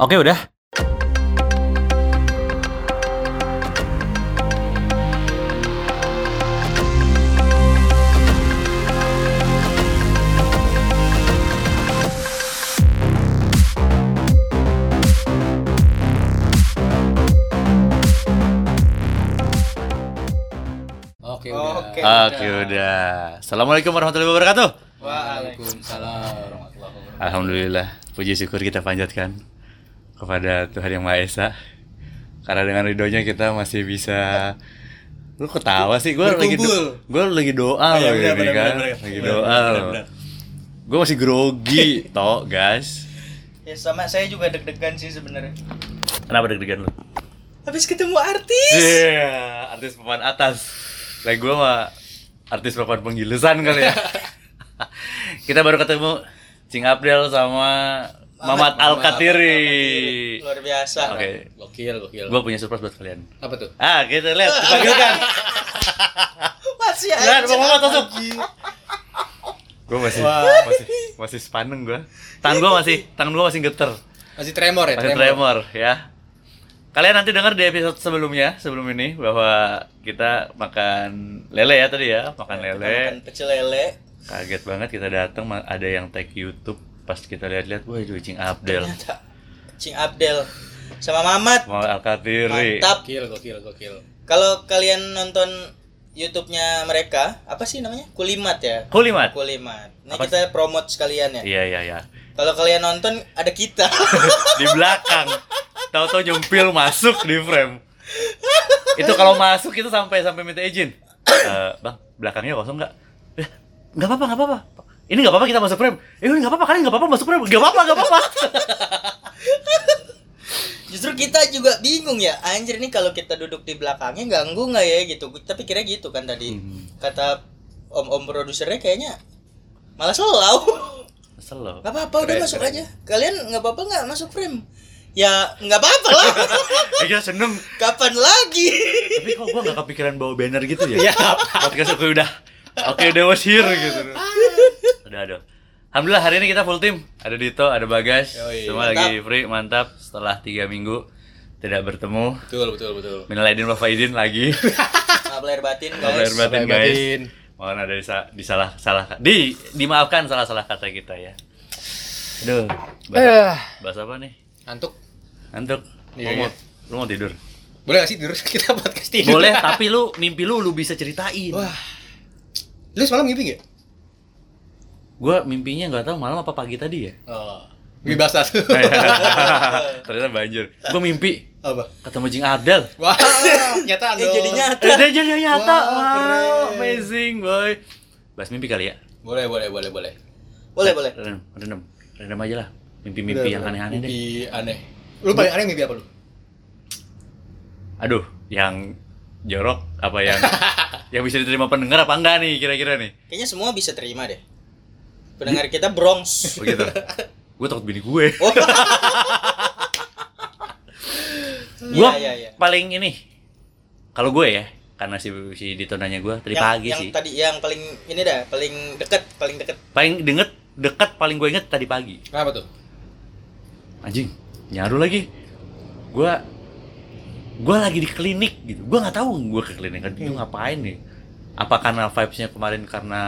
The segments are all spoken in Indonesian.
Oke udah. Oke, Oke. udah. Oke udah. Assalamualaikum warahmatullahi wabarakatuh. Waalaikumsalam warahmatullahi wabarakatuh. Alhamdulillah, puji syukur kita panjatkan kepada Tuhan Yang Maha Esa. Karena dengan ridhonya kita masih bisa Lu ketawa sih, gue lagi Berkumpul. gue lagi doa Oh, iya, loh benar, ini benar, kan, benar. lagi doa loh. Gue masih grogi, toh guys. Ya sama saya juga deg-degan sih sebenarnya. Kenapa deg-degan lu? Habis ketemu artis. Iya, artis papan atas. Lah gue mah artis papan penggilusan kali ya. kita baru ketemu Cing Abdel sama Mamat Al Katiri. Biasa. Oke, Gokil, gokil. gue punya surprise buat kalian. Apa tuh? Ah, kita lihat dipanggilkan. Masih Lihat, aja. Bang Mamat masuk. Gue masih, Wah. masih masih sepaneng gue. Tangan gue masih, tangan gue masih geter, Masih tremor ya, masih tremor ya. Kalian nanti dengar di episode sebelumnya, sebelum ini bahwa kita makan lele ya tadi ya, makan lele. Makan pecel lele. Kaget banget kita datang ada yang tag YouTube pas kita lihat-lihat, wah itu Cing Abdel, Ternyata Cing Abdel sama Mamat. mau Al Katiri. Mantap. Gokil, gokil, gokil. Kalau kalian nonton YouTube-nya mereka, apa sih namanya? Kulimat ya. Kulimat. Kulimat. Ini Apa kita promote sekalian ya. Iya iya iya. Kalau kalian nonton ada kita. di belakang tahu-tahu nyempil masuk di frame itu kalau masuk itu sampai sampai minta izin Eh, bang belakangnya kosong nggak eh, nggak apa-apa nggak apa-apa ini nggak apa-apa kita masuk frame eh nggak apa-apa kalian nggak apa-apa masuk frame nggak apa-apa nggak apa-apa Justru kita juga bingung ya. Anjir ini kalau kita duduk di belakangnya ganggu nggak ya gitu. Tapi kira gitu kan tadi. Hmm. Kata om-om produsernya kayaknya malah selau. kesel loh Gak apa-apa udah masuk keren. aja. Kalian nggak apa-apa nggak masuk frame? Ya nggak apa-apa lah. kita seneng Kapan lagi? tapi kok gua nggak kepikiran bawa banner gitu ya podcast aku udah oke udah was here gitu udah aduh Alhamdulillah hari ini kita full team ada Dito ada Bagas Yoi. semua lagi free mantap setelah tiga minggu tidak bertemu Betul, betul, betul. Minal aidin wal faidin lagi. Lahir batin guys. batin. Sampai guys. batin. Mohon ada disa- disalah salah di dimaafkan salah-salah kata kita ya. Aduh. Bahas, Eh, bahas apa nih? ngantuk. Ngantuk. Iya, Lu mau, iya. lu mau tidur? Boleh gak sih tidur kita podcast tidur? Boleh, tapi lu mimpi lu lu bisa ceritain. Wah. Lu semalam mimpi gak? Gua mimpinya nggak tahu malam apa pagi tadi ya. Oh. Mimpi basah tuh. Ternyata banjir. Gua mimpi Apa? ketemu Jing Abdel. Wah, nyataan Eh dong. jadi nyata. Eh, jadi nyata. Wow, keren. amazing, boy. Bahas mimpi kali ya. Boleh, boleh, boleh, boleh. Boleh boleh. Rendam, rendam. Rendam aja lah. Mimpi-mimpi yang aneh-aneh deh. Mimpi aneh. Lu paling aneh mimpi apa lu? Aduh, yang jorok apa yang yang bisa diterima pendengar apa enggak nih kira-kira nih? Kayaknya semua bisa terima deh. Pendengar kita Bronx. Begitu. gue takut bini gue. Oh. gue Iya, iya, iya. paling ini kalau gue ya karena si si Dito nanya gue tadi yang, pagi yang sih tadi yang paling ini dah, paling deket, paling deket. paling denget dekat paling gue inget tadi pagi Kenapa tuh? anjing nyaru lagi gue gue lagi di klinik gitu gue nggak tahu gue ke klinik kan itu ngapain nih apa karena vibesnya kemarin karena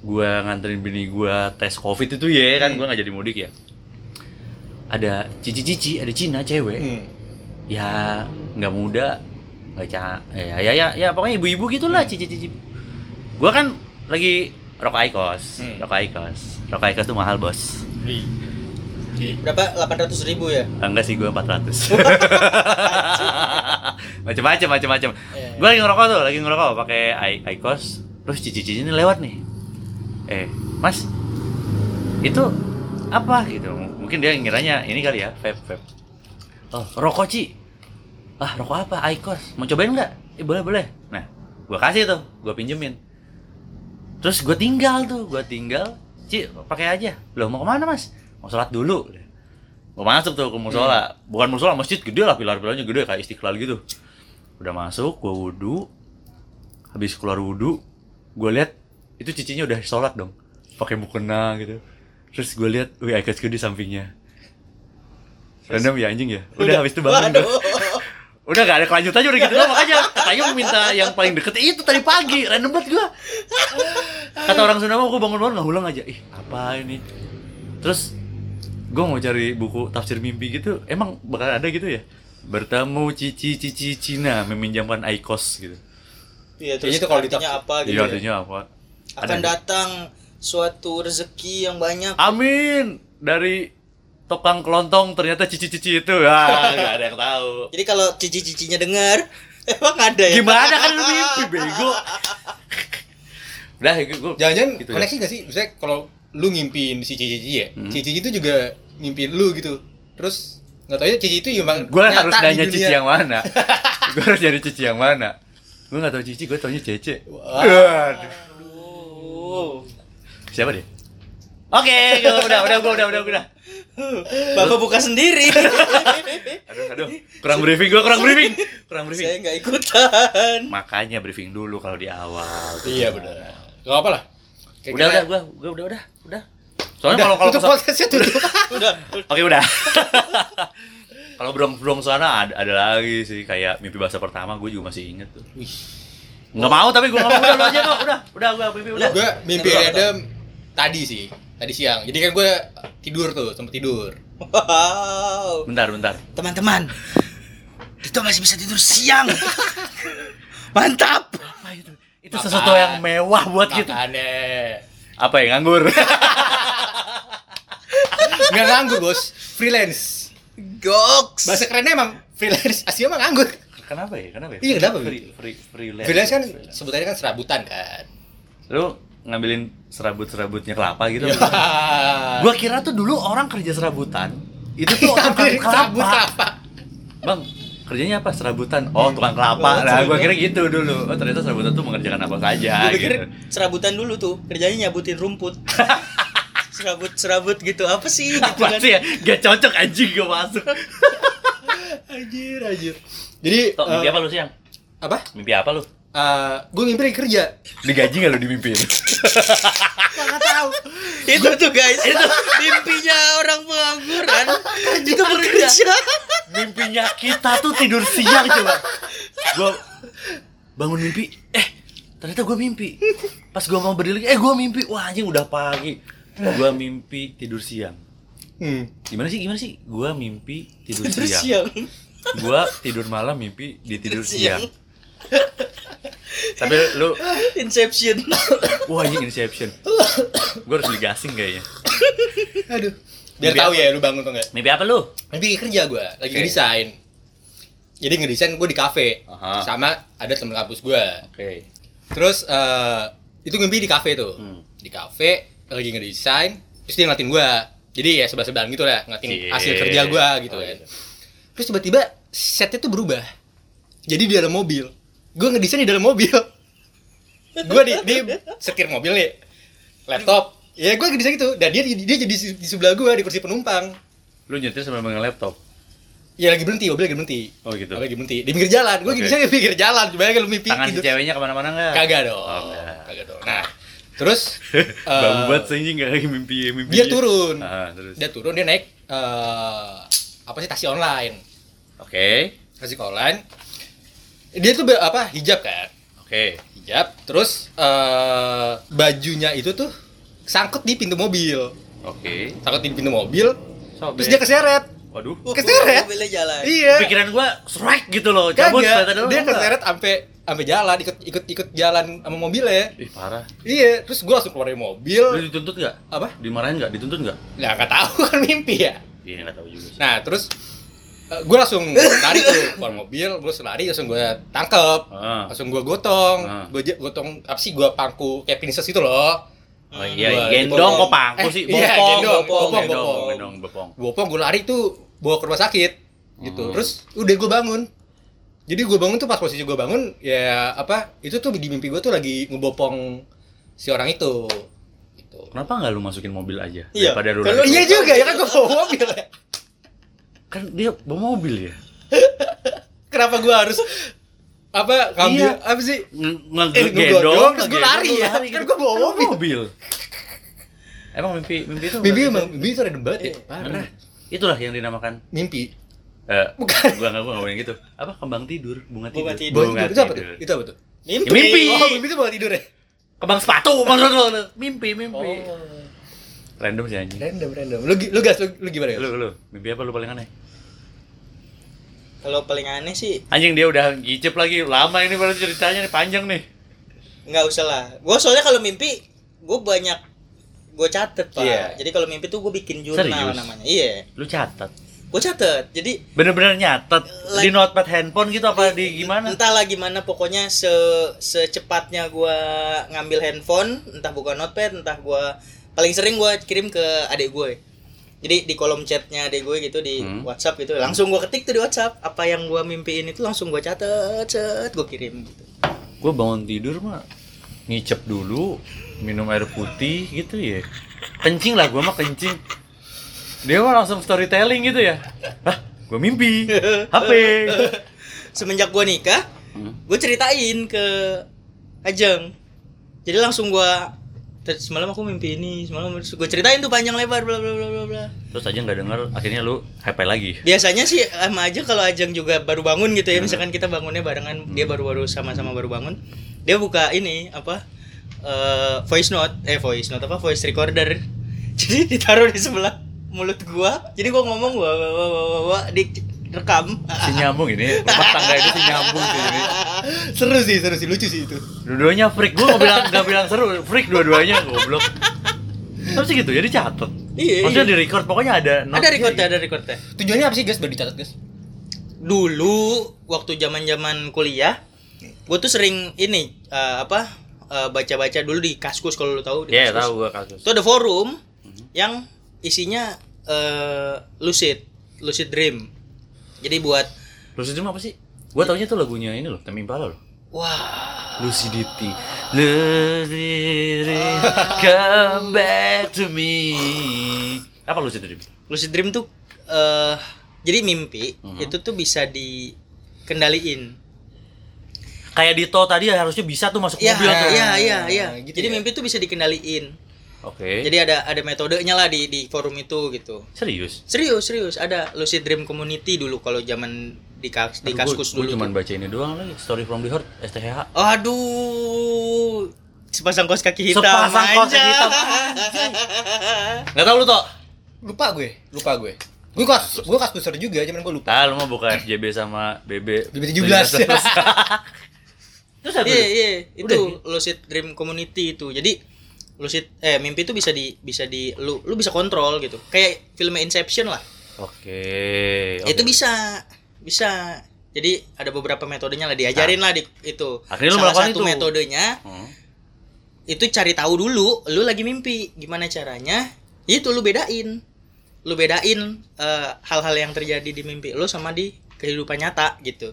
gue nganterin bini gue tes covid itu ya kan gue nggak jadi mudik ya. Ada cici-cici ada Cina cewek. Hmm. ya nggak muda nggak ca ya ya ya ya pokoknya ibu-ibu gitulah cici-cici. Gue kan lagi rok Icos Hmm. rok Icos rok Icos tuh mahal bos. Berapa? 800 ribu ya? enggak sih gue 400 macam-macam macam-macam Iya, iya. gue lagi ngerokok tuh lagi ngerokok pakai Icos terus cici-cici ini lewat nih eh mas itu apa gitu? Mungkin dia ngiranya ini kali ya vape vape oh rokok ci. Ah rokok apa? Icos mau cobain nggak? Eh boleh boleh. Nah gue kasih tuh gue pinjemin. Terus gue tinggal tuh gue tinggal. Ci pakai aja. Loh mau ke mana mas? Mau sholat dulu. Gue masuk tuh ke musola. Bukan musola masjid gede lah pilar-pilarnya gede kayak istiqlal gitu. Udah masuk gue wudhu habis keluar wudhu gue lihat itu cicinya udah sholat dong. Pakai mukena gitu. Terus gue lihat wih gue di sampingnya. Random ya anjing ya? Udah habis itu bangun Waduh. gua. udah gak ada kelanjutannya udah gitu doang makanya. Katanya minta yang paling deket itu tadi pagi random banget gua. Kata orang Sunda mah gua bangun-bangun nggak ulang aja. Ih apa ini? Terus gua mau cari buku tafsir mimpi gitu emang bakal ada gitu ya? Bertemu cici cici Cina meminjamkan aikos gitu. Iya, Kayaknya terus itu kalau ditaf- apa gitu iya ya. artinya apa Akan Ada. datang suatu rezeki yang banyak. amin dari tukang kelontong ternyata cici-cici itu ah nggak ada yang tahu Jadi kalau cici-cicinya dengar, emang ada ya? gimana kan lu mimpi bego udah gue Jangan-jangan Gitu ya. koneksi gak sih? Misalnya kalau lu ngimpiin si Cici ya, Hmm. Cici itu juga ngimpiin lu gitu. Terus nggak tahu ya Cici itu emang gue nyata harus nanya cici yang mana gue harus nyari cici yang mana gue nggak tahu cici gue taunya cece Wah. Aduh. Aduh. siapa dia oke gua udah udah gua udah udah udah Bapak buka sendiri. aduh aduh kurang briefing gue kurang briefing kurang Saya briefing nggak ikutan. makanya briefing dulu kalau di awal Iya benar. Gak apa lah. Kayak udah udah gue gue udah udah udah soalnya Udah, kalau kalau tutup podcastnya tutup. Udah. Oke udah. Kalau brong brong sana ada, ada lagi sih kayak mimpi bahasa pertama gue juga masih inget tuh. Wih. Nggak mau tapi gue nggak mau udah lu aja kok udah udah gue mimpi udah. gue mimpi random tadi sih tadi siang jadi kan gue tidur tuh sempet tidur Wow. Bentar bentar. Teman-teman. Dito masih bisa tidur siang. Mantap. Apa itu? Itu sesuatu yang mewah buat kita. makanya Apa ya nganggur? nggak nganggur bos freelance Goks. bahasa kerennya emang freelance aslinya emang nganggur kenapa ya? Kenapa ya? Iya, kenapa? Free, free, freelance. freelance kan sebutannya kan serabutan kan Lu ngambilin serabut-serabutnya kelapa gitu. Iya. Gua kira tuh dulu orang kerja serabutan. Itu tuh orang Ambil tukang serabut kelapa. kelapa Bang, kerjanya apa? Serabutan. Oh, tukang kelapa. Nah, gua kira gitu dulu. Oh, ternyata serabutan tuh mengerjakan apa saja Gue pikir gitu. serabutan dulu tuh, kerjanya nyabutin rumput. Serabut-serabut gitu. Apa sih gitu Apa kan? sih ya? Gak cocok anjing gak masuk. anjir anjir jadi Tok, mimpi eh, apa lu siang? apa Mimpi apa lu? Eh, gue mimpi lagi kerja Digaji gak lu dimimpiin? nggak tahu itu tuh guys, itu mimpinya orang pengangguran. itu bekerja. Mimpinya kita tuh tidur siang coba. Gua bangun mimpi, eh ternyata gua mimpi. Pas gua mau berdiri lagi, eh gua mimpi. Wah anjing udah pagi. Gua mimpi tidur siang. hmm. Gimana sih? Gimana sih? Gua mimpi tidur, Terus siang. siang. Gua tidur malam mimpi di tidur Siang. Tapi lu Inception. wah anjing inception. Gua harus beli gasing kayaknya. aduh biar tahu ya lu bangun tuh nggak Mimpi apa lu? mimpi kerja gue lagi Oke. ngedesain jadi ngedesain gue di kafe Aha. sama ada temen kampus gue Oke. terus eh, itu mimpi di kafe tuh Hmm. di kafe lagi ngedesain terus dia ngeliatin gue jadi ya sebelah sebelahan gitu lah ngeliatin hasil kerja gue gitu Oh, kan iya. Terus tiba-tiba setnya tuh berubah. Jadi di dalam mobil. Gue ngedesain di dalam mobil. Gue di, di setir mobil nih. Laptop. Ya gue ngedesain gitu. Dan dia dia jadi di, sebelah gue di kursi penumpang. Lu nyetir sambil megang laptop. ya lagi berhenti mobil lagi berhenti. Oh gitu. lagi berhenti. Di pinggir jalan. Gue Oke. ngedesain di pinggir jalan. Bayangin lu mimpi Tangan si tidur. ceweknya ke mana-mana nggak? kagak dong. Oh, kagak dong. Nah terus Bau eh, banget sih nggak lagi mimpi mimpi. dia turun. Ah, terus. dia turun dia naik eh apa sih taksi online Oke. taksi online dia tuh apa hijab kan Oke. hijab terus eh bajunya itu tuh sangkut di pintu mobil Oke. sangkut di pintu mobil Sobek. terus dia keseret Waduh. Keseret. Mobilnya jalan. iya Pikiran gua strike gitu loh. Cabut kagak dia enggak? keseret sampai sampai jalan ikut ikut ikut jalan sama mobilnya Ih, parah. iya terus gua langsung keluar dari Lu mobil dituntut nggak? apa Dimarahin nggak? Dituntut nggak? nggak nggak tahu kan mimpi ya Iya nggak tahu juga sih. nah terus gue langsung lari tuh keluar mobil gue langsung lari langsung gue tangkep Ah. langsung gue gotong Ah. gue gotong apa sih gue pangku kayak princess itu loh Oh iya, Gua gendong dipotong. kok pangku Eh, sih. iya, Bopong, gendong, bopong, bopong, gendong, bopong. gendong, bopong. bopong gue lari tuh bawa ke rumah sakit gitu Hmm. terus udah gue bangun jadi gue bangun tuh pas posisi gue bangun ya apa itu tuh di mimpi gue tuh lagi ngebopong si orang itu gitu. Kenapa nggak lu masukin mobil aja? Iya. Daripada lu Kalau iya juga ya kan gue bawa mobil ya Kan dia bawa mobil ya. kenapa gue harus apa ngambil Iya. apa sih Nge- Eh, Ngegendong, ngegodong, terus ngegendong, lari ya. lari Kan gitu. gua bawa mobil. mobil. Emang mimpi mimpi itu mimpi emang mimpi itu random banget ya Iya. parah Itulah yang dinamakan Mimpi. eh Bukan. gua enggak gua ngomongin gitu. Apa kembang tidur, bunga tidur. Bunga tidur. Bunga tidur. Itu apa tuh? Itu apa tuh? Mimpi. Ya, mimpi. Oh, mimpi itu bukan tidur ya? Kembang sepatu maksud lu. Mimpi, mimpi. Oh. Random sih anjing. Random, random. Lu, lu gas, lu, lu gimana ya? Lu lu mimpi apa lu paling aneh? Kalau paling aneh sih Anjing dia udah gicep lagi. Lama ini baru ceritanya nih panjang nih. nggak usah lah. Gue soalnya kalau mimpi gue banyak gue catet pak. Iya. Jadi kalau mimpi tuh gue bikin jurnal Serius? namanya. Iya. Lu catat. Gue catet. Jadi Bener-bener nyatet Like- di notepad handphone gitu apa di gimana? entahlah gimana pokoknya se secepatnya gua ngambil handphone entah buka notepad entah gua paling sering gua kirim ke adik gue jadi di kolom chatnya adik gue gitu di Hmm. WhatsApp gitu langsung gua ketik tuh di WhatsApp apa yang gua mimpiin itu langsung gua catet cet gua kirim gitu Gue bangun tidur mah ngicep dulu, minum air putih gitu ya. Kencing lah gua mah kencing. Dia mah langsung storytelling gitu ya. Hah, gue mimpi. HP. semenjak gua nikah Hmm. gue ceritain ke Ajeng jadi langsung gua "Tet, semalam aku mimpi ini semalam gue ceritain tuh panjang lebar bla bla bla bla bla. Terus aja nggak denger, akhirnya lu HP lagi. biasanya sih sama aja kalau Ajeng juga baru bangun gitu ya misalkan kita bangunnya barengan dia baru-baru sama-sama baru bangun dia buka ini apa eh, voice note eh voice note apa voice recorder. Jadi ditaruh di sebelah mulut gua jadi gua ngomong wah wah wah wah, wah, wah direkam Si nyambung ini, rumah tangga itu si nyambung sih ini. Seru sih, seru sih, lucu sih itu. Dua-duanya freak, gue nggak bilang nggak bilang seru, freak dua-duanya goblok. Tapi sih gitu, jadi catet. Iya, Maksudnya iya. di record, pokoknya ada ada note-nya recordnya ada recordnya Tujuannya apa sih, guys? Biar dicatat, guys. dulu waktu zaman zaman kuliah gue tuh sering ini eh, apa eh, baca-baca dulu di kaskus kalau lu tahu di Iya, Kaskus. tahu gua kasus. itu ada forum yang isinya eh, lucid lucid dream jadi buat Lucid Dream apa sih? Gua taunya tuh lagunya ini loh, Temi Impala loh. wah Lucidity. Lucidity, come back to me. Apa Lucid Dream? lucid dream tuh eh jadi mimpi Mhm. itu tuh bisa dikendaliin Kayak Dito tadi ya, harusnya bisa tuh masuk Iya, mobil tuh. iya, iya, iya. gitu Jadi ya. mimpi tuh bisa dikendaliin. Oke. Jadi ada ada metodenya lah di di forum itu gitu. serius. Serius, serius. Ada Lucid Dream Community dulu kalau zaman di kas di kaskus Gue dulu. cuma tuh. baca ini doang lagi, Story from the Heart, STHH. Aduh. Sepasang kos kaki hitam. Sepasang kos kaki hitam, Nggak tahu lu toh? Lupa gue, lupa gue. Gue kelas, gue kelas besar juga, cuman gue lupa. Ah, lu mah bukan FJB sama BB. BB 17. Terus apa? Iya, iya. Itu Udah. Lucid Dream Community itu. Jadi lucid eh mimpi itu bisa di bisa di lu lu bisa kontrol gitu. Kayak film Inception lah. Oke. Itu oke. bisa bisa. Jadi ada beberapa metodenya lah diajarin lah di itu. Akhirnya Salah satu itu. metodenya Hmm. itu cari tahu dulu lu lagi mimpi gimana caranya itu lu bedain lu bedain eh, hal-hal yang terjadi di mimpi lu sama di kehidupan nyata gitu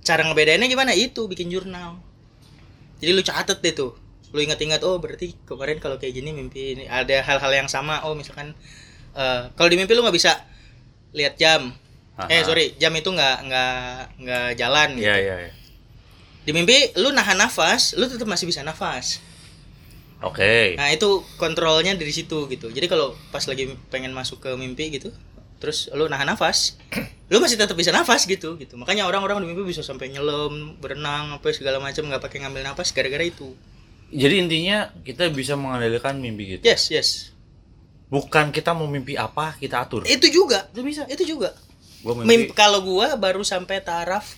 cara ngebedainnya gimana itu bikin jurnal jadi lu catet deh tuh lu ingat-ingat oh berarti kemarin kalau kayak gini mimpi ini ada hal-hal yang sama oh misalkan eh, kalau di mimpi lu nggak bisa lihat jam eh Aha. sorry jam itu nggak nggak nggak jalan gitu Iya, iya, iya. di mimpi lu nahan nafas lu tetap masih bisa nafas Oke. Nah itu kontrolnya dari situ gitu. Jadi kalau pas lagi pengen masuk ke mimpi gitu, terus lu nahan nafas, lu masih tetap bisa nafas gitu gitu. Makanya orang-orang di mimpi bisa sampai nyelam, berenang, apa segala macam nggak pakai ngambil nafas gara-gara itu. Jadi intinya kita bisa mengendalikan mimpi kita. Yes yes. Bukan kita mau mimpi apa, kita atur. Itu juga. Itu bisa. Itu juga. Gua Mimpi, mimpi. kalau gua baru sampai taraf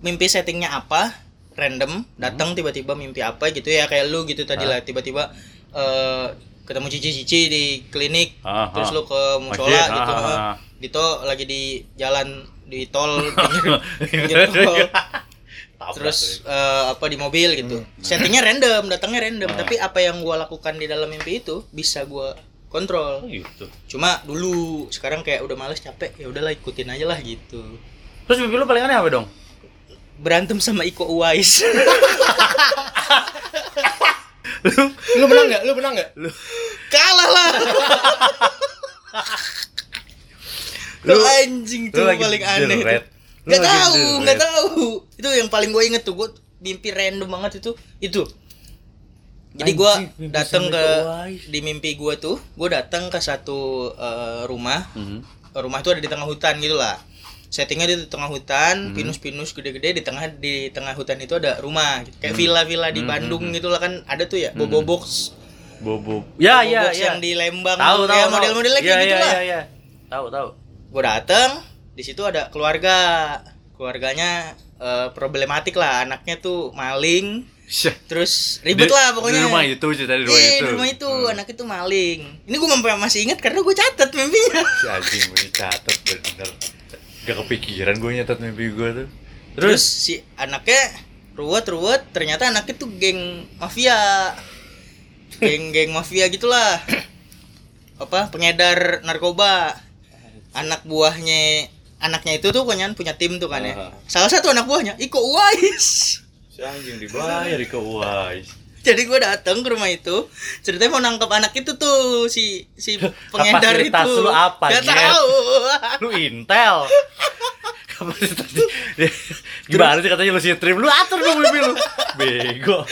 mimpi settingnya apa, random, datang tiba-tiba mimpi apa gitu ya kayak lu gitu tadi lah tiba-tiba eh, ketemu cici-cici di klinik Ah, terus ah. lu ke musola Masjid, gitu ah, ah. ah. Dito lagi di jalan di tol pinggir, pinggir tol. terus eh, apa di mobil gitu settingnya random datangnya random Ah. tapi apa yang gua lakukan di dalam mimpi itu bisa gua kontrol Oh, gitu. cuma dulu sekarang kayak udah males capek ya udahlah ikutin aja lah gitu Terus mimpi lu paling aneh apa dong? berantem sama Iko Uwais Lu menang nggak? Lu menang nggak? kalah lah lu Lu- anjing tuh lu paling aneh. Lu nggak tahu nggak tahu itu yang paling gue inget tuh gue mimpi random banget itu itu Jadi mimpi datang ke di mimpi gua tuh, gua datang ke satu eh, rumah. Mhm. Rumah itu ada di tengah hutan gitu lah. Settingnya di tengah Hmm. hutan, pinus-pinus gede-gede di tengah di tengah hutan itu ada rumah gitu. Kayak villa-villa di Hmm, Bandung hmm, gitu lah kan ada tuh ya, Bobo Box. Bobo. Ya, Bobo ya, Box ya. yang di Lembang Tahu, tuh, tahu. ya tahu. model-modelnya kayak Iya, gitu iya, lah. Iya, iya. Tahu, tahu. Gue dateng, di situ ada keluarga. Keluarganya eh, problematik lah, anaknya tuh maling, Syah. terus ribet Di- lah pokoknya. Di rumah itu, cerita di rumah Iya, itu. di rumah itu Hmm. anak itu maling. Ini gue masih ingat karena gue catat mimpinya. Si anjing gue catat bener. Gak kepikiran gue nyatet mimpi gue tuh. Terus Terus, si anaknya ruwet-ruwet, ternyata anaknya tuh geng mafia. Geng-geng mafia gitulah. Apa? Pengedar narkoba. Anak buahnya anaknya itu tuh kan punya tim tuh kan ya. Salah satu anak buahnya Iko Uwais. si anjing dibayar di Uwais. Jadi gue datang ke rumah itu, ceritanya mau nangkep anak itu tuh si si pengedar itu. Kapasitas lu apa, Gak tahu. Lu intel. Kapasitas Gimana sih katanya lu si trim Lu atur dong mimpi lu. Bego.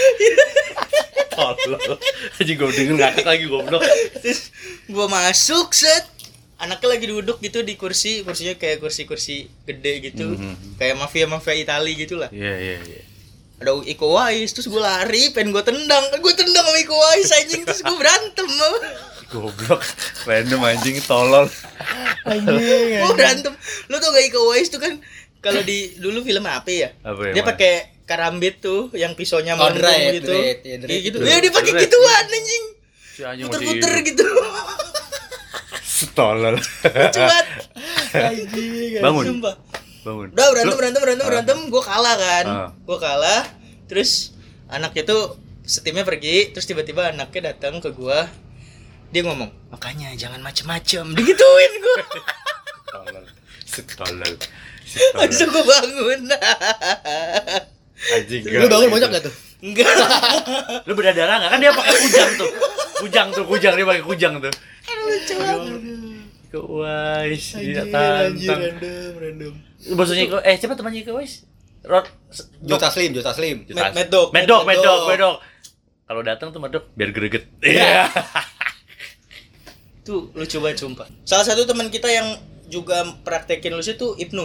Tolol. Anjing gue denger ngakak lagi goblok. Terus gua masuk set anaknya lagi duduk gitu di kursi kursinya kayak kursi-kursi gede gitu. Mhm. kayak mafia mafia Itali gitu lah Iya, iya, iya. ada Iko Uwais terus gue lari pengen gue tendang. Kan gue tendang sama Iko Uwais anjing. Terus gue berantem Goblok. Random anjing tolol. gue berantem. Lo tau gak Iko Uwais tuh kan kalau di dulu film apa ya? Apa ya, dia pakai karambit tuh yang pisaunya Oh, melengkung Dread, gitu. Dread, ya, Dread Iya gitu. Itu. ya dia pakai Dread. gituan anjing. Si anjing puter-puter gitu Tolol. cuat. Bangun. sumpah Bangun. udah berantem berantem berantem berantem gue kalah kan Ah. gue kalah terus anaknya tuh setimnya pergi terus tiba-tiba anaknya datang ke gue dia ngomong makanya jangan macem-macem digituin gue Tolol. Si tolol. Si langsung gue bangun Anjing. Lu bangun bocok gak tuh? enggak Lu berdarah nggak? Kan dia pakai kujang tuh. Kujang tuh, kujang dia pakai kujang tuh. Lucu banget Ke Wais, dia Anjir, anjir, tantang. random, random. Maksudnya Iko, eh siapa temannya Iko Wais? Rod Jota Slim, Jota Slim. Mad- Mad Dog, Mad Dog, Mad Mad Dog, Dog. Mad Dog. Kalau datang tuh Mad Dog biar greget. Iya. tuh lucu banget sumpah salah satu teman kita yang juga praktekin lu tuh Ibnu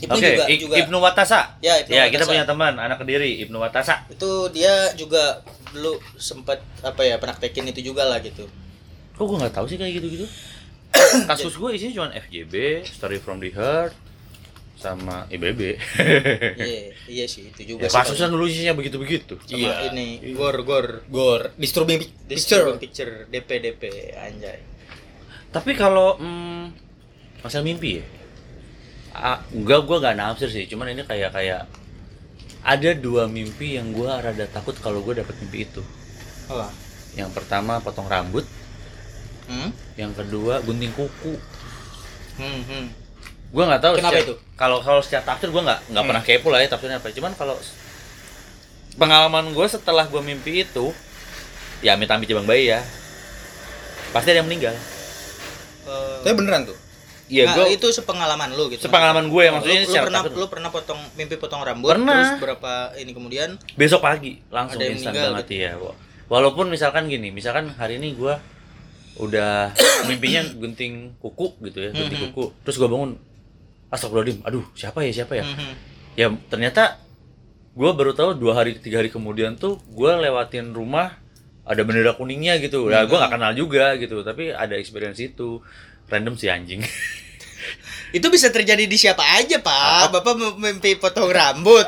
Ibnu Oke, juga I- juga Ibnu Watasa. Ya, Ibnu Ya, kita Watasa. punya teman anak Kediri, Ibnu Watasa. itu dia juga dulu sempat apa ya praktekin itu juga lah gitu Kok gue nggak tahu sih kayak gitu-gitu? Kasus gue isinya cuma FJB, Story from the Heart, sama IBB. iya iya sih itu juga ya, sih kasusnya dulu isinya begitu-begitu. sama Iya. ini gor gor Gor, disturbing pic- picture. disturbing picture DP DP anjay Tapi kalau hmm, masalah mimpi ya, ah, enggak gue nggak nafsir sih, cuman ini kayak kayak ada dua mimpi yang gue rada takut kalau gue dapet mimpi itu. apa Yang pertama potong rambut, hmm? yang kedua gunting kuku. Hmm, hmm. Gue nggak tahu Kenapa secara- itu? Kalau kalau secara tafsir gue nggak nggak pernah kepo lah ya tafsirnya apa. Cuman kalau pengalaman gue setelah gue mimpi itu, ya amit-amit jabang bayi ya, pasti ada yang meninggal. Eh, Tapi beneran tuh. Iya nah, gue itu sepengalaman lu gitu sepengalaman gue ya maksudnya lu, lu secara pernah takut. lu pernah potong mimpi potong rambut Pernah. terus berapa ini kemudian besok pagi langsung Ada yang instan meninggal banget ya walaupun misalkan gini misalkan hari ini gua udah mimpinya gunting kuku gitu ya gunting Mhm. kuku. Terus gua bangun astagfirullahaladzim aduh siapa ya siapa ya? Mhm. ya ternyata gua baru tahu dua hari tiga hari kemudian tuh gua lewatin rumah ada bendera kuningnya gitu. Ya gua nggak kenal juga gitu tapi ada experience itu. Random sih anjing. Itu bisa terjadi di siapa aja pak. Bapak mem- mimpi potong rambut.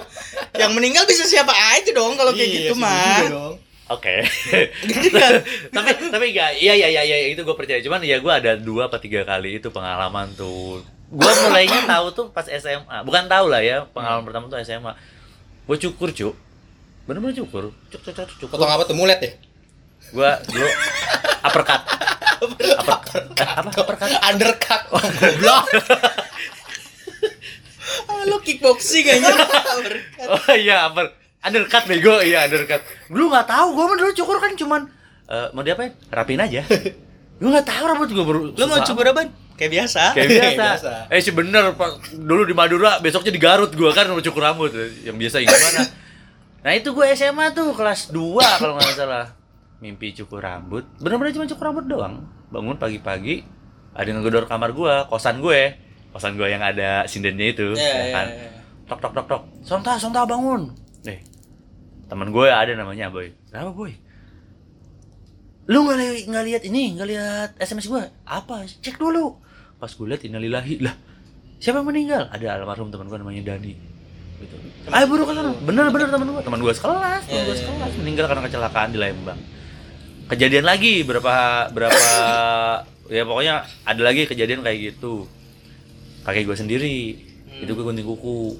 Yang meninggal bisa siapa aja dong kalau kayak Iya, gitu mah Oke. tapi tapi enggak iya iya iya iya itu gue percaya. Cuman ya gue ada dua apa tiga kali itu pengalaman tuh. Gue mulainya tahu tuh pas SMA. Bukan tahu lah ya, pengalaman pertama tuh SMA. Gue cukur, Cuk. Bener-bener cukur. Cuk cuk cuk cukur. Potong apa tuh mulet ya? Gue dulu uppercut. Uppercut. Apa uppercut? Undercut. Goblok. ah, lu kickboxing aja Oh iya, upper undercut bego, iya undercut. Dulu nggak tahu, gue mah dulu cukur kan cuman eh, mau diapain? Rapin aja. Gue nggak tahu rambut gue baru. lu mau cukur apa kayak biasa kayak biasa. biasa. Eh sih bener Pak. dulu di Madura besoknya di Garut gua kan mau cukur rambut yang biasa yang gimana. Nah itu gue SMA tuh kelas 2 kalau nggak salah. mimpi cukur rambut bener-bener cuma cukur rambut doang bangun pagi-pagi ada yang ngegedor kamar gua kosan gue kosan gue yang ada sindennya itu Iya, ya kan iya. tok tok tok tok sonta sonta bangun nih teman gue ada namanya boy. Kenapa boy? Lu nggak li- nggak lihat ini nggak lihat sms gue? Apa? Cek dulu. Pas gue lihat innalillahi. Lah siapa yang meninggal? Ada almarhum teman gue namanya Dani. Gitu. Ayo buru ke sana. Bener bener teman gue. Teman gue sekelas teman Iya, gue iya, sekelas. meninggal karena kecelakaan di Lembang. Kejadian lagi berapa berapa ya pokoknya ada lagi kejadian kayak gitu. Kakek gue sendiri. Hmm. itu gue gunting kuku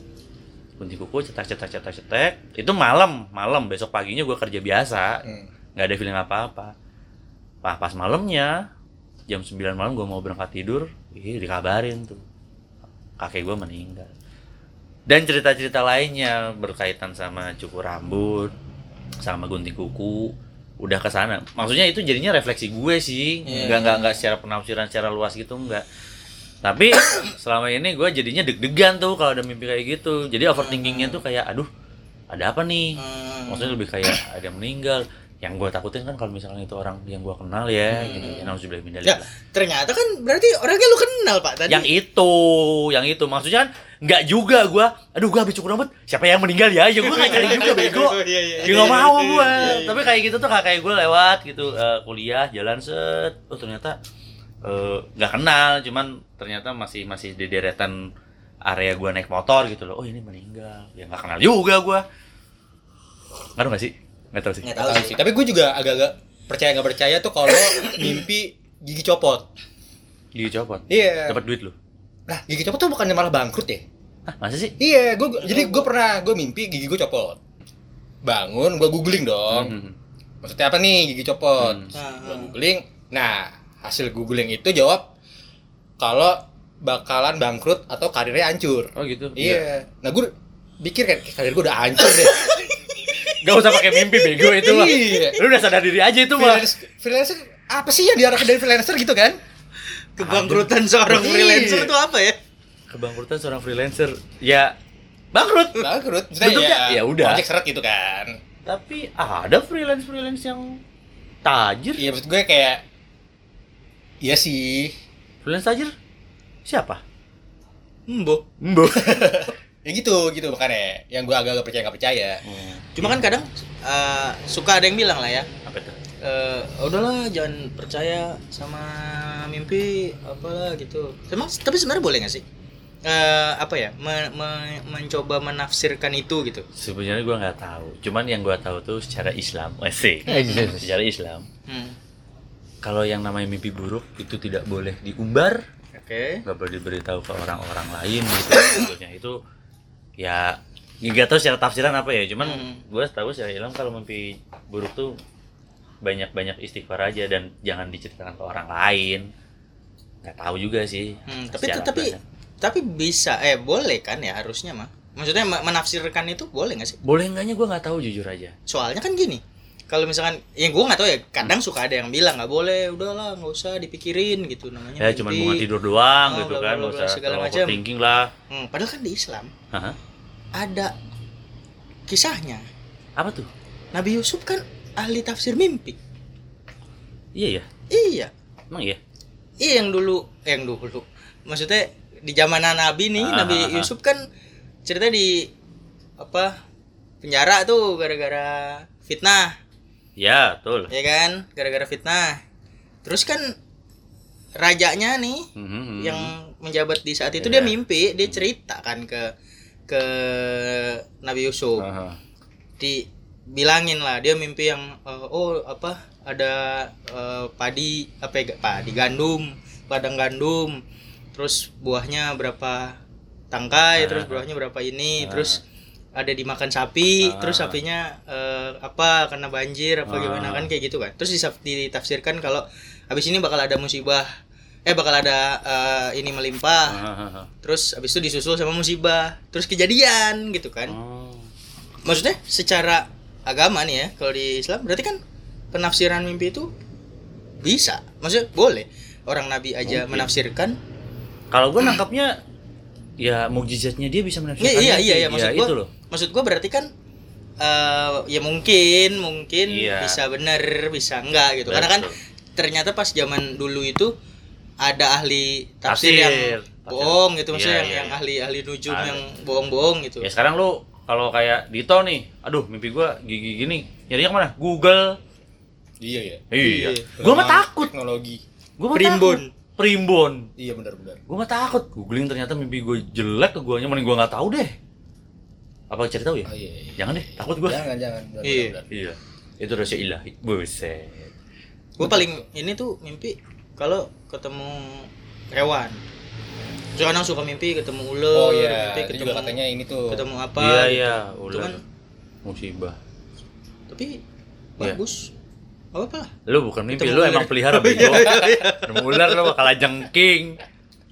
gunting kuku cetak cetak cetak cetak itu malam malam. Besok paginya gue kerja biasa. Hmm. nggak ada feeling apa apa Wah, pas malamnya jam 9 malam gue mau berangkat tidur ih dikabarin tuh. Kakek gue meninggal. Dan cerita-cerita lainnya berkaitan sama cukur rambut sama gunting kuku udah ke sana. Maksudnya itu jadinya refleksi gue sih. Iya. nggak nggak nggak secara penafsiran secara luas gitu nggak tapi selama ini gue jadinya deg-degan tuh kalau ada mimpi kayak gitu. Jadi overthinkingnya tuh kayak aduh ada apa nih? Hmm. maksudnya lebih kayak ada yang meninggal. Yang gue takutin kan kalau misalnya itu orang yang gue kenal ya gitu. Ya nauzubillah min Ya, dzalik. ternyata kan berarti orangnya lu kenal, Pak, tadi. yang itu yang itu. Maksudnya kan nggak juga gue aduh gue habis cukur rambut siapa yang meninggal ya? Ya gue nggak cari juga bego. Ya nggak mau gue tapi kayak gitu tuh kakak gue lewat gitu eh, kuliah jalan set. Oh ternyata eh, nggak kenal cuman ternyata masih masih di deretan area gue naik motor gitu loh oh ini meninggal ya nggak kenal juga gue ngaruh nggak sih nggak tahu sih Nggak Tahu tahu sih. Tapi gue juga agak-agak percaya nggak percaya tuh kalau mimpi gigi copot. gigi copot Iya. dapat duit lu Nah, gigi copot tuh bukannya malah bangkrut ya? ah masa sih Iya, gue jadi gue pernah gue mimpi gigi gue copot. Bangun, gue googling dong. Hmm. Maksudnya apa nih gigi copot? Hmm. Nah, Gue googling. Nah, hasil googling itu jawab kalau bakalan bangkrut atau karirnya hancur. oh gitu Iya. Nah, gue pikir kan karir gue udah hancur deh. Gak usah pakai mimpi bego itu mah. Iya. Lu udah sadar diri aja itu mah. freelancer, freelancer apa sih yang diharapkan dari freelancer gitu kan? Kebangkrutan seorang Iya. freelancer itu apa ya? Kebangkrutan seorang freelancer. Ya bangkrut. Bangkrut. Bentuknya, ya udah. Project seret gitu kan. Tapi ada freelance freelance yang tajir. Iya maksud gue kayak Iya sih. Freelance tajir? Siapa? Embo. Mbo. Ya gitu gitu makanya yang gue agak-agak percaya nggak percaya. Cuma kan kadang eh, suka ada yang bilang lah ya. Apa itu? eh udahlah jangan percaya sama mimpi apalah gitu. Emang tapi sebenarnya boleh nggak sih? Eh apa ya? me- me- mencoba menafsirkan itu gitu. Sebenarnya gua nggak tahu. Cuman yang gua tahu tuh secara Islam. Asik. secara Islam. Hmm. Kalau yang namanya mimpi buruk itu tidak boleh diumbar Oke. nggak boleh diberitahu ke orang-orang lain gitu sebetulnya itu ya nggak tahu secara tafsiran apa ya cuman Hmm. gue tahu secara ilmu kalau mimpi buruk tuh banyak-banyak istighfar aja dan jangan diceritakan ke orang lain nggak tahu juga sih Hmm, tapi tapi tapi bisa eh boleh kan ya harusnya mah. Maksudnya me- menafsirkan itu boleh nggak sih? boleh enggaknya gue nggak tahu jujur aja Soalnya kan gini. Kalau misalkan yang gue nggak tahu ya, kadang suka ada yang bilang nggak boleh, udahlah nggak usah dipikirin gitu namanya. ya cuman mau tidur doang Oh, gitu kan nggak usah segala macam. thinking lah Hmm, padahal kan di Islam Hah? ada kisahnya. apa tuh Nabi Yusuf kan ahli tafsir mimpi. iya ya Iya. emang iya Iya yang dulu, eh, yang dulu. Maksudnya di zaman Nabi nih, Ah, Nabi ah, ah. Yusuf kan cerita di apa penjara tuh gara-gara fitnah, ya betul ya kan? Gara-gara fitnah. Terus kan rajanya nih Mhm. yang menjabat di saat itu Iya. dia mimpi, dia cerita kan ke ke Nabi Yusuf. Aha. dibilangin lah dia mimpi yang eh, oh apa ada eh, padi apa ya, padi gandum ladang gandum terus buahnya berapa tangkai Ah. terus buahnya berapa ini Ah. terus ada dimakan sapi Ah. terus sapinya eh, apa karena banjir apa Ah. gimana kan kayak gitu kan terus ditafsirkan kalau habis ini bakal ada musibah eh bakal ada eh, ini melimpah Aha. terus habis itu disusul sama musibah terus kejadian gitu kan Oh. maksudnya secara agama nih ya kalau di Islam berarti kan penafsiran mimpi itu bisa maksudnya boleh orang nabi aja Mungkin. menafsirkan Kalau gue nangkapnya ya mukjizatnya dia bisa iya menafsirkan iya mimpi. iya, iya. maksud ya, gua itu loh. maksud gua berarti kan eh, ya mungkin mungkin Iya. bisa bener bisa enggak gitu karena kan Betul. ternyata pas zaman dulu itu ada ahli Tafsir. tafsir, yang Tafsir. bohong gitu maksudnya Iya, yang, iya, yang iya. ahli ahli nujum Ada. yang bohong-bohong gitu Ya sekarang lu kalau kayak Dito nih, aduh mimpi gua gigi gini, nyarinya ke mana? Google. Iya ya. Iya. Iya. Gua mah takut. Teknologi. Gua mah Primbon. takut. Primbon. Iya benar-benar. Gue mah takut. Googling ternyata mimpi gue jelek ke guanya, mending gue nggak tahu deh. Apa cari tahu ya? Oh iya. iya. Jangan deh, takut gue. Jangan jangan. benar, Iya. benar, benar. Iya. Itu rahasia ilahi. Buset. gue paling ini tuh mimpi kalau ketemu hewan Terus kadang suka mimpi ketemu ular Oh iya, mimpi itu ketemu juga katanya ini tuh. ketemu apa Iya gitu. iya, Itu ular. kan Musibah. tapi Iya. bagus Gak apa lah Lu bukan mimpi, Ketemu lu ular. emang pelihara bego. Ketemu ular lu bakal jengking.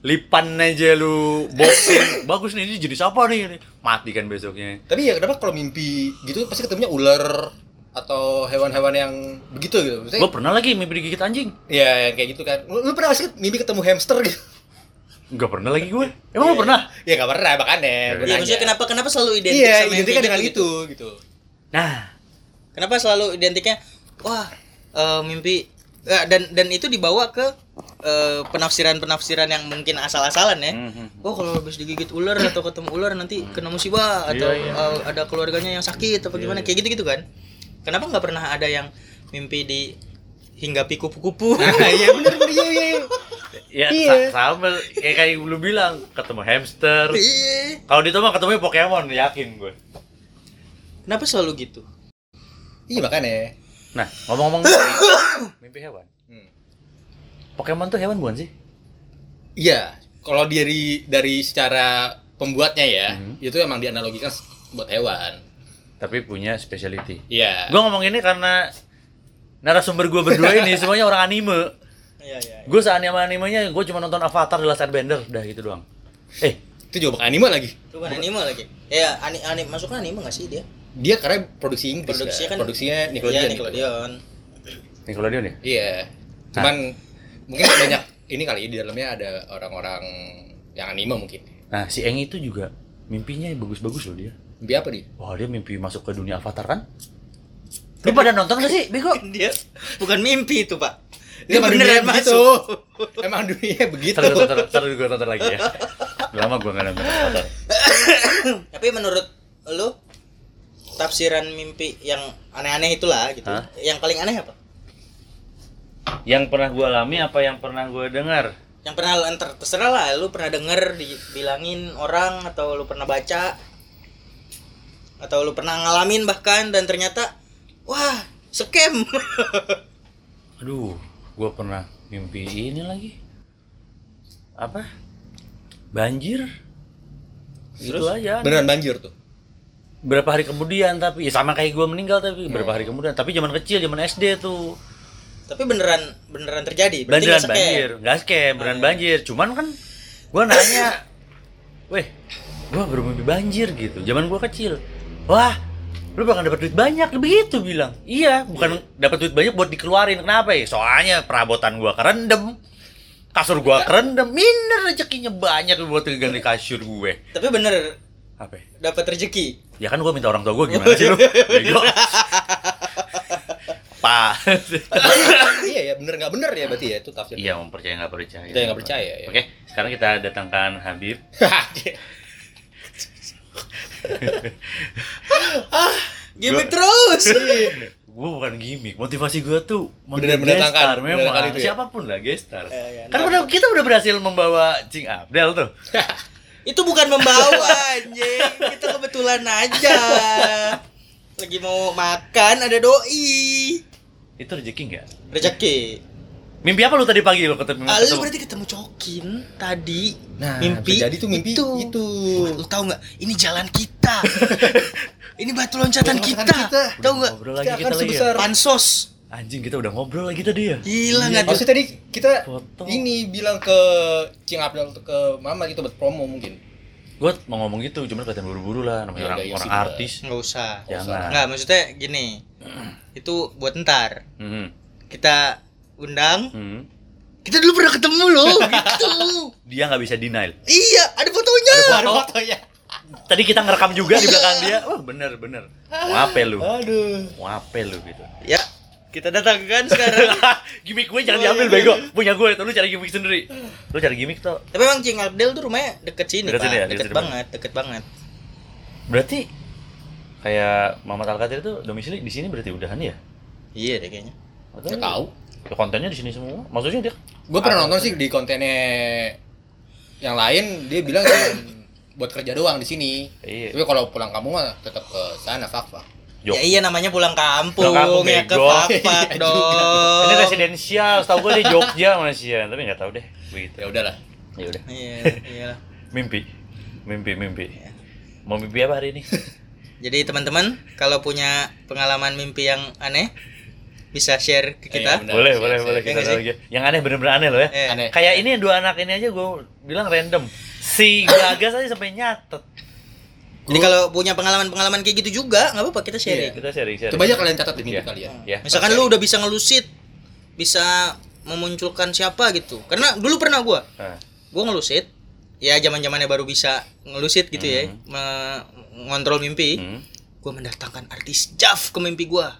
Lipan aja lu boxing. Bagus nih, ini jenis apa nih? Mati kan besoknya. Tapi ya kenapa kalau mimpi gitu pasti ketemunya ular atau hewan-hewan yang begitu gitu. Maksudnya, Gue pernah lagi mimpi digigit anjing. ya yang kayak gitu kan. Lu, lu pernah gak sih mimpi ketemu hamster gitu? Enggak pernah lagi gue. Emang lu pernah? Ya gak pernah makanya. Iya nanya. maksudnya kenapa kenapa selalu identik Iya, sama identiknya dengan gitu, itu gitu. Nah, Kenapa selalu identiknya wah eh, mimpi dan dan itu dibawa ke eh, penafsiran-penafsiran yang mungkin asal-asalan ya. Mhm. Oh kalau habis digigit ular atau ketemu ular nanti kena musibah atau Iya, iya. eh, ada keluarganya yang sakit Iya, gimana iya. kayak gitu-gitu kan. Kenapa nggak pernah ada yang mimpi di hinggapi kupu-kupu? Nah, iya benar benar iya iya. Ya Iya. sa- sama kayak kayak lu bilang ketemu hamster. Iya. Kalau di mah ketemu Pokemon yakin gue. Kenapa selalu gitu? Iya makanya. Nah ngomong-ngomong mimpi, mimpi hewan. Hmm. Pokemon tuh hewan bukan sih? Iya, kalau dari dari secara pembuatnya ya, Hmm. itu emang dianalogikan buat hewan. Tapi punya speciality. Iya. Gue ngomong ini karena narasumber gue berdua ini semuanya orang anime. Iya iya. Gue seanime animenya gue cuma nonton Avatar The Last Airbender, udah gitu doang. Eh, itu juga bukan anime lagi. Bukan anime lagi. Ya, ani anime masuknya anime nggak sih dia? Dia karena produksi Inggris. Produksinya kan. kan- produksinya Iya, Nickelodeon. gitu. Nickelodeon. Nickelodeon ya? Iya. Cuman mungkin banyak ini kali di dalamnya ada orang-orang yang anime mungkin. Nah, si Eng itu juga mimpinya bagus-bagus loh dia. Mimpi apa dia? Wah, dia mimpi masuk ke dunia Avatar kan? Lu pada nonton gak sih, Bego? Dia bukan mimpi itu, Pak. Dia Dia emang beneran dunia begitu. masuk. Emang dunia begitu. Ntar, ntar, ntar gue tonton lagi ya. Lama gue gak nonton Avatar. Tapi menurut lu tafsiran mimpi yang aneh-aneh itulah gitu. Hah? Yang paling aneh apa? Yang pernah gue alami apa yang pernah gue dengar? Yang pernah lu enter terserah lah, lu pernah denger dibilangin orang atau lu pernah baca atau lu pernah ngalamin bahkan dan ternyata wah, scam. Aduh, gue pernah mimpi ini lagi. Apa? Banjir. Gitu Terus? aja. Beneran banjir tuh. Berapa hari kemudian tapi ya sama kayak gue meninggal tapi berapa hari kemudian. Tapi zaman kecil, zaman SD tuh. Tapi beneran beneran terjadi. Berarti Beneran scam. banjir, nggak scam, beneran banjir. Cuman kan gue nanya, weh, gue baru mimpi banjir gitu. Zaman gue kecil, wah, lu bakal dapat duit banyak, begitu bilang. Iya, bukan dapat duit banyak buat dikeluarin. Kenapa ya? Soalnya perabotan gue kerendam, kasur gue kerendam, miner rezekinya banyak buat ganti kasur gue. Tapi bener Apa? ya? dapat rezeki. Ya kan gue minta orang tua gue gimana sih lu? Pak. iya ya bener nggak bener ya berarti ya itu tafsir. Iya, mempercaya nggak percaya. Kita nggak percaya ya. Oke, sekarang kita datangkan Habib. Gimik terus. gue bukan gimmick, motivasi gue tuh Beneran menjadi mendatangkan, memang itu ya? siapa pun lah gestar. Ya, ya, kan udah kita udah berhasil membawa Cing Abdel tuh. Itu bukan membawa anjing. Kita kebetulan aja. Lagi mau makan ada doi. Itu rezeki nggak? Rezeki. Mimpi apa lu tadi pagi lu ketemu? Ah, lu berarti ketemu Cokin tadi. Nah, mimpi. jadi tuh mimpi itu. Lu tahu nggak? Ini jalan kita. Ini batu loncatan kita. kita. Tahu nggak? Kita kita, akan ya? sebesar- Pansos. Anjing kita udah ngobrol lagi tadi ya. Gila nggak tuh? Maksudnya tadi kita Foto. ini bilang ke Cing Abdel ke Mama gitu buat promo mungkin. Gue mau ngomong gitu, cuman kelihatan buru-buru lah namanya Ya, orang, gaya orang artis. Nggak usah. Jangan. Nggak, maksudnya gini. Itu buat ntar. Hmm. Kita undang. Hmm. Kita dulu pernah ketemu loh, gitu. Dia nggak bisa denial. Iya, ada fotonya. Ada fotonya. tadi kita ngerekam juga di belakang dia oh bener bener mau apa lu Aduh. mau apa lu gitu Ya, kita datangkan sekarang. gimmick gue jangan diambil bego punya gue tuh lu cari gimmick sendiri lu cari gimmick tuh Tapi emang Cing Abdel tuh rumahnya deket sini, Deket Pak. sini ya, deket deket sini banget, deket banget. berarti kayak Mama Alkatir itu domisili di sini berarti udahan ya Iya deh kayaknya. Atau Nggak tahu. ya kontennya di sini semua maksudnya dia Gue pernah nonton sih di kontennya yang lain dia bilang buat kerja doang di sini. Iya. Tapi kalau pulang kampung mah tetap ke sana fak fak. Jok. Ya iya namanya pulang kampung, Pulang kampung, ya ke. Papak Iya dong. ini residensial setahu gue di Jogja Malaysia tapi nggak tahu deh begitu Ya udahlah. ya udah Iya, iya. mimpi mimpi mimpi mau mimpi apa hari ini Jadi teman-teman kalau punya pengalaman mimpi yang aneh bisa share ke Iya, kita. benar. boleh siap, boleh siap. boleh Iya kita sih? lagi yang aneh bener-bener aneh loh ya Eh, Aneh. kayak ini dua anak ini aja gue bilang random si Gagas aja sampai nyatet Jadi kalau punya pengalaman-pengalaman kayak gitu juga nggak apa-apa kita sharing. kita sharing sharing Coba aja kalian catat di Iya. mimpi kalian. ya Misalkan lu udah bisa ngelusit, bisa memunculkan siapa gitu. Karena dulu pernah gua, Nah, gua ngelusit. Ya zaman-zamannya baru bisa ngelusit gitu ya, Hmm. me- ngontrol mimpi. hmm. Gua mendatangkan artis Jaf ke mimpi gua.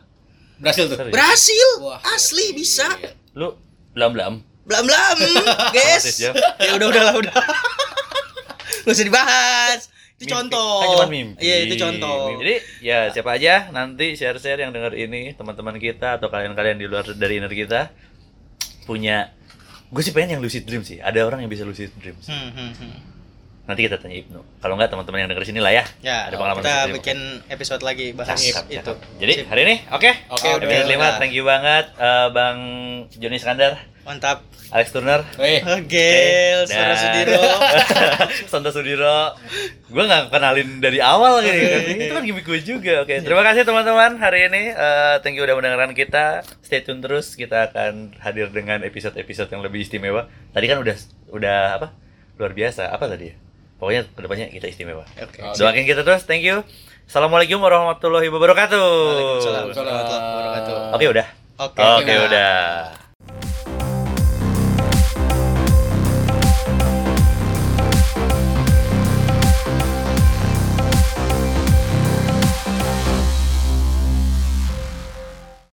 Berhasil tuh. Serius? Berhasil, Wah, asli bisa. lu belam belam Blam blam, guys. Ya udah udah lah udah. Gak usah dibahas. Itu Mimpi. contoh. Kan cuma mimpi. Iya itu contoh. Jadi ya siapa aja nanti share-share yang denger ini teman-teman kita atau kalian-kalian di luar dari inner kita punya gue sih pengen yang lucid dream sih. Ada orang yang bisa lucid dream. sih. Hmm, hmm, hmm. Nanti kita tanya Ibnu. Kalau enggak teman-teman yang denger sini lah ya. Ya, Ada pengalaman kita lucid dream. bikin episode lagi bahas Cakep, itu. cakep. Jadi Sip. hari ini oke. Oke, Episode udah. 5, thank you banget eh, Bang Joni Skandar, mantap. Alex Turner. Gel, Suara Dan- Sudiro. Sonto Sudiro. Gue nggak kenalin dari awal gitu kan. Itu kan gimmick gue juga. Oke, terima kasih teman-teman hari ini. Eh, thank you udah mendengarkan kita. Stay tune terus. Kita akan hadir dengan episode-episode yang lebih istimewa. Tadi kan udah udah apa? Luar biasa. Apa tadi ya? Pokoknya ke depannya kita istimewa. Oke. Oh, Doain kita terus. Thank you. Assalamualaikum warahmatullahi wabarakatuh. Waalaikumsalam warahmatullahi wabarakatuh. Oke udah. Oke. Oke udah. udah.